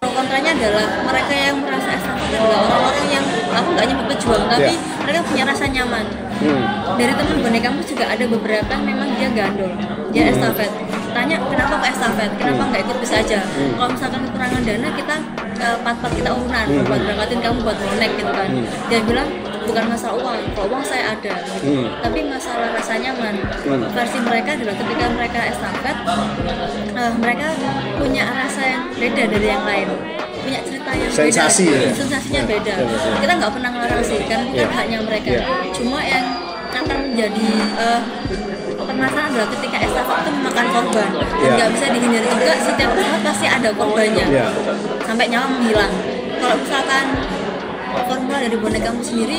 Kontranya adalah mereka yang merasa estafet adalah orang-orang yang aku nggak nyebut pejuang tapi Ya. mereka punya rasa nyaman Hmm. dari teman bonek kampus juga ada beberapa yang memang dia gandol dia Hmm. estafet tanya kenapa kok estafet kenapa nggak ikut bisa aja Hmm. kalau misalkan kekurangan dana kita eh, pat-pat kita urunan Hmm. buat berangkatin kamu buat bonek gitu kan Hmm. dia bilang bukan masalah uang kalau uang saya ada gitu. Hmm. tapi masalah rasa nyaman Hmm. versi mereka adalah ketika mereka estafet eh, mereka punya rasa yang beda dari yang lain punya cerita yang Sensasi beda ya? sensasinya Ya, beda sensasi. kita nggak pernah ngelarang sih kan itu Ya. kan haknya mereka Ya. cuma yang akan menjadi eh, permasalahan adalah ketika estafet itu memakan korban dan Ya. nggak bisa dihindari juga setiap pesawat pasti ada korbannya Ya. sampai nyawa menghilang kalau misalkan formula dari bonek kamu sendiri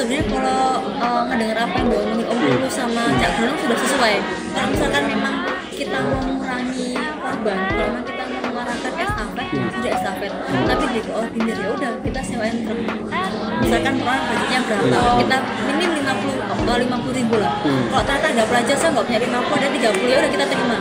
sebenarnya kalau eh, ngedenger apa yang diomongin Om Lulu sama Cak Brunung sudah sesuai. Kalau misalkan memang kita mau mengurangi korban kalau memang kita mau mengarahkan estafet sudah estafet. Tapi di koordinir ya udah kita sewain truk misalkan per orang budgetnya berapa kita minim 50 atau 50 ribu lah. Kalau ternyata ada pelajar saya nggak punya 50 ada 30 ya udah kita terima.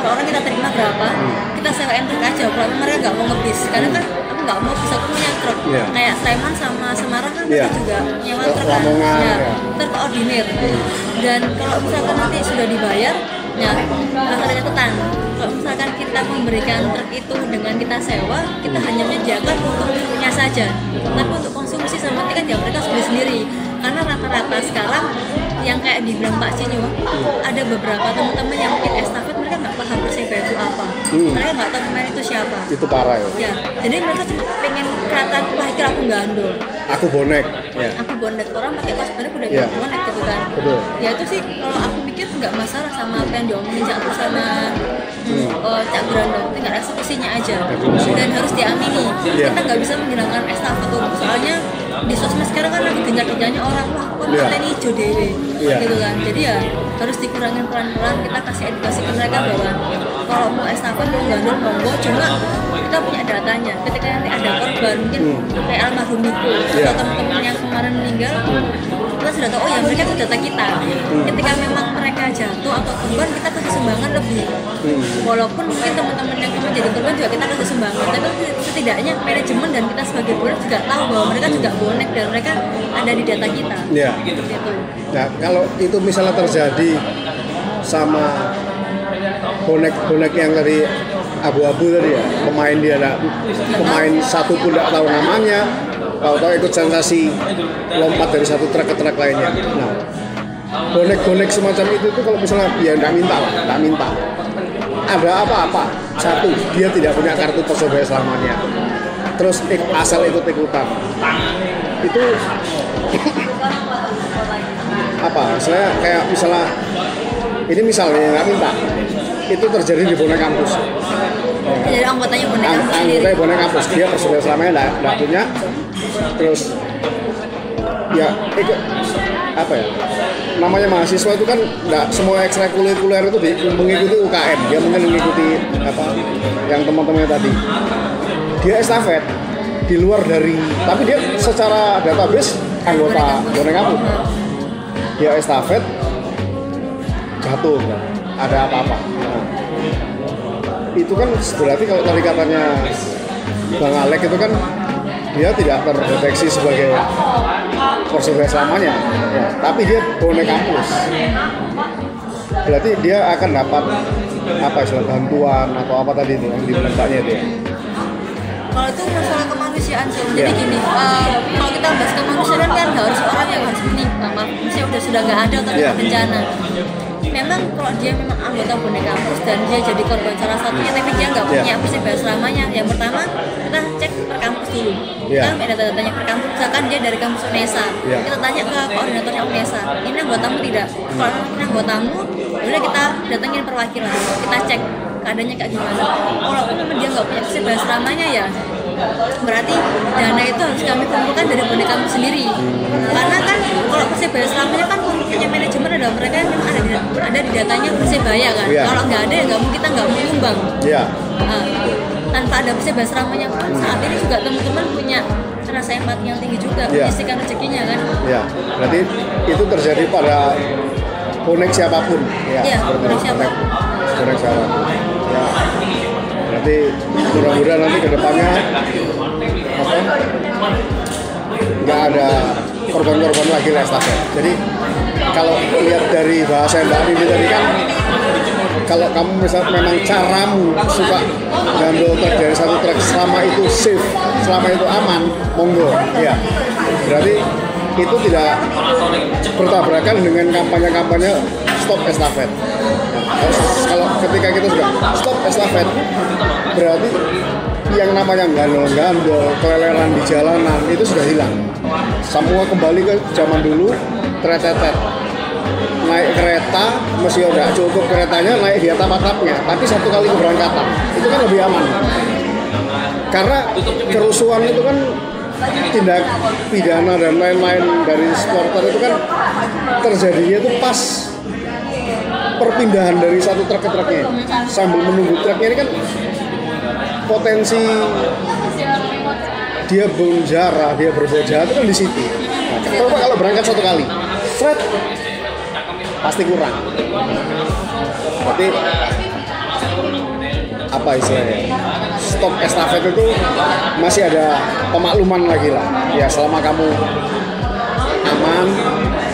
Kalau orang kita terima berapa kita sewain truk aja. Kalau mereka nggak mau ngebis karena kan nggak mau bisa punya truk. Iya. kayak Sleman sama Semarang kan mereka juga nyewa truk kan. Ya, ya. terkoordinir dan kalau misalkan nanti sudah dibayar ya ada catatan kalau misalkan kita memberikan truk itu dengan kita sewa kita hanya menyediakan untuk punya saja. Tapi untuk konsumsi sama nanti kan ya mereka sendiri sendiri. Karena rata-rata sekarang yang kayak dibilang Pak Cinyo ada beberapa teman-teman yang mungkin estafet mereka nggak paham Persebaya itu apa Hmm. mereka nggak tahu pemain itu siapa Itu parah ya. ya jadi mereka cuma pengen kelihatan wah kira aku gandul Aku bonek. Ya. aku bondet orang pakai bondet udah bilang bonet gitu kan Betul. ya itu sih kalau aku pikir nggak masalah sama apa yang diomongin sama hmm, oh, Cak Brando tinggal eksekusinya aja. Dan harus diamini. Iya. kita nggak bisa menghilangkan estafet tuh soalnya di sosmed sekarang kan lagi gencar-gencarnya orang wah kok Iya. kita ini hijau dewe Iya. gitu kan. Jadi ya harus dikurangin pelan-pelan. Kita kasih edukasi ke mereka bahwa kalau mau estafet mau gandul monggo cuma kita punya datanya. Ketika nanti ada korban mungkin kayak almarhum Niko Hmm. Iya. atau teman-teman yang kemarin meninggal kita sudah tahu oh ya mereka itu data kita Hmm. ketika memang mereka jatuh atau korban kita kasih sumbangan lebih Hmm. walaupun mungkin teman-teman yang kemarin jadi korban juga kita kasih sumbangan tapi setidaknya manajemen dan kita sebagai bonek juga tahu bahwa mereka juga bonek dan mereka ada di data kita Ya. gitu Nah, kalau itu misalnya terjadi sama bonek-bonek yang dari abu-abu tadi ya, pemain dia ada pemain satu pun tidak tahu namanya, tahu-tahu ikut sensasi lompat dari satu truk ke truk lainnya. Nah, bonek-bonek semacam itu tuh kalau misalnya ya nggak minta nggak minta. Ada apa-apa, satu dia tidak punya kartu persebaya selamanya. Terus ik- asal ikut-ikutan. Itu apa misalnya kayak misalnya ini misalnya nggak minta itu terjadi di bonek kampus jadi anggotanya bonek Ang kamu sendiri. anggota bonek kampus dia persebaya selamanya nggak nggak punya. Terus ya ikut apa ya namanya mahasiswa itu kan nggak semua ekstrakurikuler itu di, mengikuti UKM dia mungkin mengikuti apa yang teman-temannya tadi. Dia estafet di luar dari tapi dia secara database anggota bonek kampus dia estafet jatuh ada apa-apa. Nah, itu kan berarti kalau tadi katanya Bang Alek itu kan dia tidak terdeteksi sebagai persebaya selamanya. Ya, tapi dia bonek kampus. Berarti dia akan dapat apa istilah bantuan atau apa tadi itu yang dibilang mbaknya itu ya? Kalau itu masalah kemanusiaan sih. Jadi Iya. gini eh, kalau kita bahas kemanusiaan kan harus orang yang harus meninggal manusia udah sudah nggak ada atau Iya. bencana memang kalau dia memang anggota bonek kampus dan dia jadi korban salah satunya tapi dia nggak punya persebaya selamanya. Yang pertama kita cek per kampus dulu. Iya. kita ada data-datanya per kampus. Misalkan dia dari kampus UNESA. Iya. kita tanya ke koordinatornya UNESA ini anggotamu tidak? Kalau ini anggotamu udah kita datengin perwakilan. Kita cek keadaannya kayak gimana. Kalau memang dia nggak punya persebaya selamanya ya berarti dana itu harus kami kumpulkan dari bonek kamu sendiri. Karena kan kalau persebaya selamanya kan punya manajemen ada mereka yang memang ada di, ada di datanya persebaya kan. Iya. kalau nggak ada ya nggak mungkin kita nggak mau nyumbang. Ya Nah, tanpa ada persebaya selamanya pun saat ini juga teman-teman punya rasa empati yang tinggi juga Iya. menyisihkan rezekinya kan. Ya berarti itu terjadi pada bonek siapa pun. Ya Iya, seperti bonek siapa pun. bonek siapa pun ya nanti mudah-mudahan nanti ke depannya apa? Nggak ada korban-korban lagi lah estafet jadi kalau lihat dari bahasa Mbak Nini tadi kan kalau kamu misal memang caramu suka ngambil truk dari satu truk selama itu safe selama itu aman monggo. Ya berarti itu tidak bertabrakan dengan kampanye-kampanye stop estafet. Kalau ketika kita sudah stop estafet berarti yang namanya gandol-gandol keleleran di jalanan itu sudah hilang. Semua kembali ke zaman dulu tretetet. Naik kereta masih udah cukup keretanya naik di atap-atapnya tapi satu kali keberangkatan itu kan lebih aman. Karena kerusuhan itu kan tindak pidana dan lain-lain dari supporter itu kan terjadinya itu pas perpindahan dari satu truk ke truknya sambil menunggu truknya ini kan potensi dia berjarah, dia berbuat jahat itu kan di situ. Nah, coba kalau berangkat satu kali, Fred pasti kurang. Berarti apa istilahnya? Stop estafet itu masih ada pemakluman lagi lah. Ya selama kamu aman,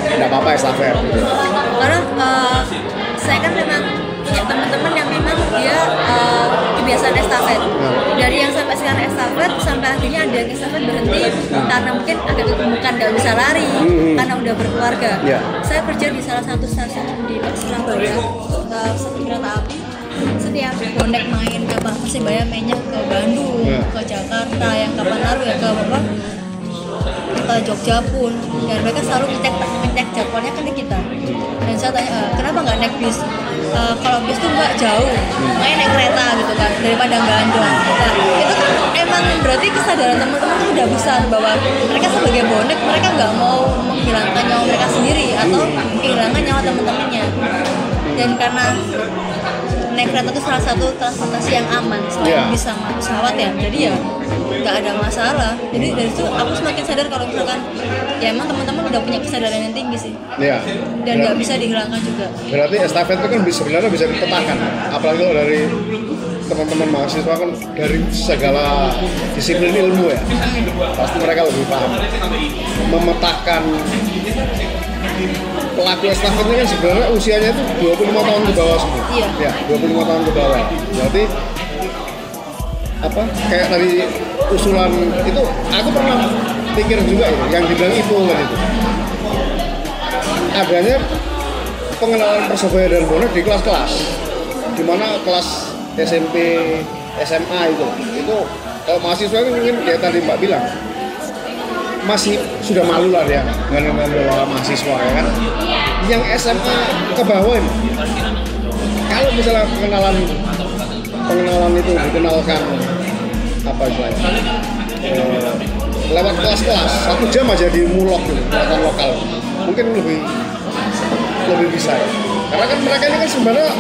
tidak apa-apa estafet. Karena saya kan memang punya teman-teman yang memang dia eh, kebiasaan estafet. Dari yang sampai sekarang estafet sampai akhirnya ada yang estafet berhenti karena mungkin agak kegemukan nggak bisa lari karena udah berkeluarga. Iya. saya kerja di salah satu stasiun di Surabaya eh, kereta api. Setiap bonek main ke Persibaya mainnya ke Bandung Iya. ke Jakarta yang kapan lalu ya ke apa? Ke Jogja pun. Dan mereka selalu ngecek ngecek jadwalnya kan di kita saya tanya "Eh, kenapa nggak naik bis? Eh, kalau bis tuh nggak jauh makanya naik kereta gitu kan daripada gandong nah itu kan emang berarti kesadaran teman-teman udah besar bahwa mereka sebagai bonek mereka nggak mau menghilangkan nyawa mereka sendiri atau kehilangan nyawa teman-temannya. Dan karena naik kereta itu salah satu transportasi yang aman selain Iya. bisa sama pesawat ya jadi ya nggak ada masalah jadi dari situ aku semakin sadar kalau misalkan ya emang teman-teman udah punya kesadaran yang tinggi sih Ya. dan nggak bisa dihilangkan juga Berarti estafet itu kan bisa, sebenarnya bisa dipetakan. Apalagi kalau dari teman-teman mahasiswa kan dari segala disiplin ilmu ya. Pasti mereka lebih paham. Memetakan pelaku estafet ini kan sebenarnya usianya itu 25 tahun ke bawah semua. Iya. Ya, 25 tahun ke bawah. Berarti apa kayak tadi usulan itu aku pernah pikir juga itu yang dibilang itu kan itu adanya pengenalan persebaya dan bonek di kelas-kelas di mana kelas SMP SMA itu itu kalau mahasiswa itu mungkin kayak tadi Mbak bilang masih sudah malu lah dia dengan dengan mahasiswa ya kan? Yang SMA ke bawah ini kalau misalnya pengenalan pengenalan itu dikenalkan apa istilahnya? Eh, lewat kelas-kelas satu jam aja di mulok gitu lokal. Mungkin lebih lebih bisa ya. Karena kan mereka ini kan sebenarnya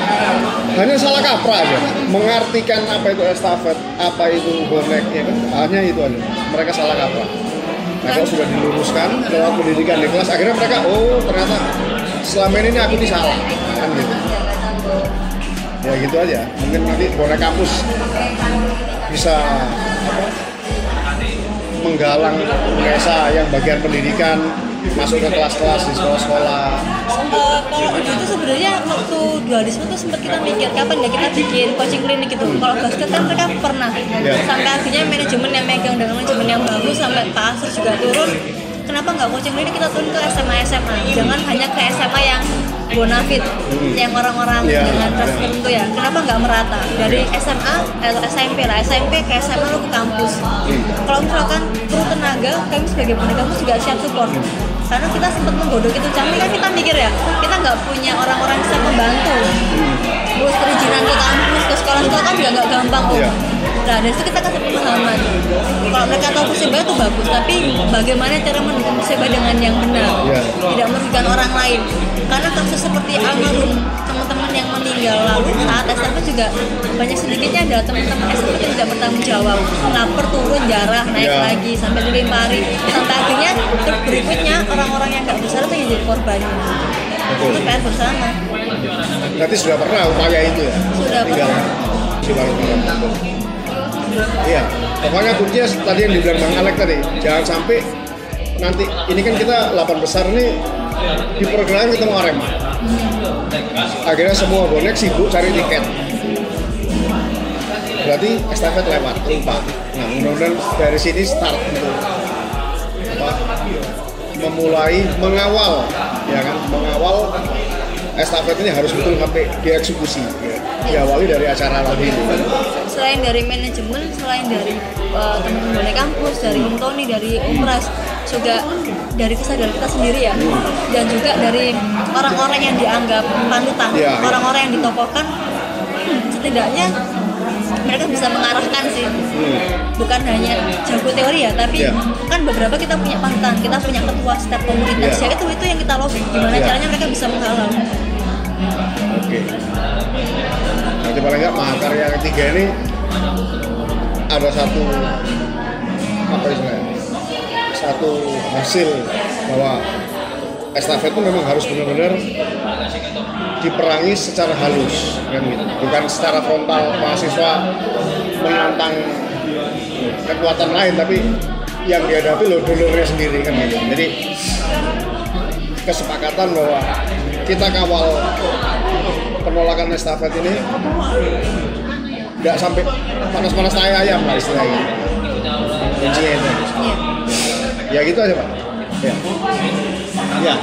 hanya salah kaprah aja mengartikan apa itu estafet apa itu bonek ya kan? Hanya itu aja mereka salah kaprah kalau sudah diluruskan lewat pendidikan di kelas. Akhirnya mereka oh ternyata selama ini aku ini salah kan gitu. Ya gitu aja. Mungkin nanti bonek kampus bisa apa, menggalang UNESA yang bagian pendidikan masuk ke kelas-kelas di sekolah-sekolah Eh, kalau waktu itu sebenarnya waktu dualisme tuh sempat kita mikir kapan ya kita bikin coaching klinik gitu. Kalau basket kan mereka pernah Ya. sampai akhirnya manajemen yang megang dengan manajemen yang bagus sampai Pak Asur juga turun. Kenapa nggak coaching klinik kita turun ke SMA SMA? Jangan hanya ke SMA yang bonafit, yang orang-orang Ya, dengan ras ya. tertentu ya. Kenapa nggak merata dari SMA atau SMP lah, SMP ke SMA lu ke kampus. Kalau misalkan perlu tenaga, kami sebagai kampus juga siap support karena kita sempat menggodok itu kami kan kita mikir ya kita nggak punya orang-orang yang bisa membantu. Terus perizinan ke kampus ke sekolah-sekolah kan juga nggak gampang tuh. Iya. nah dari situ kita kasih pemahaman. Kalau mereka tahu persebaya itu bagus tapi bagaimana cara mendukung persebaya dengan yang benar? Iya. tidak merugikan orang lain. Karena kasus seperti almarhum teman-teman yang meninggal lalu saat SMP juga banyak sedikitnya ada teman-teman SMP yang tidak bertanggung jawab. Lapar turun jarah naik Iya. lagi sampai dilimpari sampai berikutnya orang-orang yang nggak besar itu yang jadi korbannya Betul. itu PR bersama Berarti sudah pernah upaya itu ya? Sudah Tinggal si warung-warung. Iya, pokoknya kuncinya tadi yang dibilang Bang Alek tadi, jangan sampai nanti ini kan kita 8 besar nih di pergelangan ketemu Arema. Akhirnya semua bonek sibuk cari tiket. Berarti estafet lewat, lupa. Nah, mudah-mudahan dari sini start gitu. Memulai mengawal, ya kan, mengawal estafet ini harus betul sampai dieksekusi. Ya. Diawali dari acara tadi itu. selain dari manajemen selain dari uh, teman-teman dari kampus dari Om Tony dari Om Pras juga dari kesadaran kita sendiri ya dan juga dari orang-orang yang dianggap panutan Iya. orang-orang yang ditokohkan setidaknya mereka bisa mengarahkan sih bukan hanya jago teori ya tapi Iya. kan beberapa kita punya panutan kita punya ketua setiap komunitas Iya. ya itu itu yang kita lobby gimana Iya. caranya mereka bisa menghalau Oke. Nanti paling nggak mahakarya ketiga ini ada satu apa istilahnya? Satu hasil bahwa estafet itu memang harus benar-benar diperangi secara halus kan gitu. Bukan secara frontal mahasiswa menantang kekuatan lain tapi yang dihadapi loh donornya sendiri kan gitu. Jadi kesepakatan bahwa kita kawal penolakan estafet ini nggak sampai panas-panas tai ayam lah istilahnya kuncinya itu Iya. ya gitu aja pak ya ya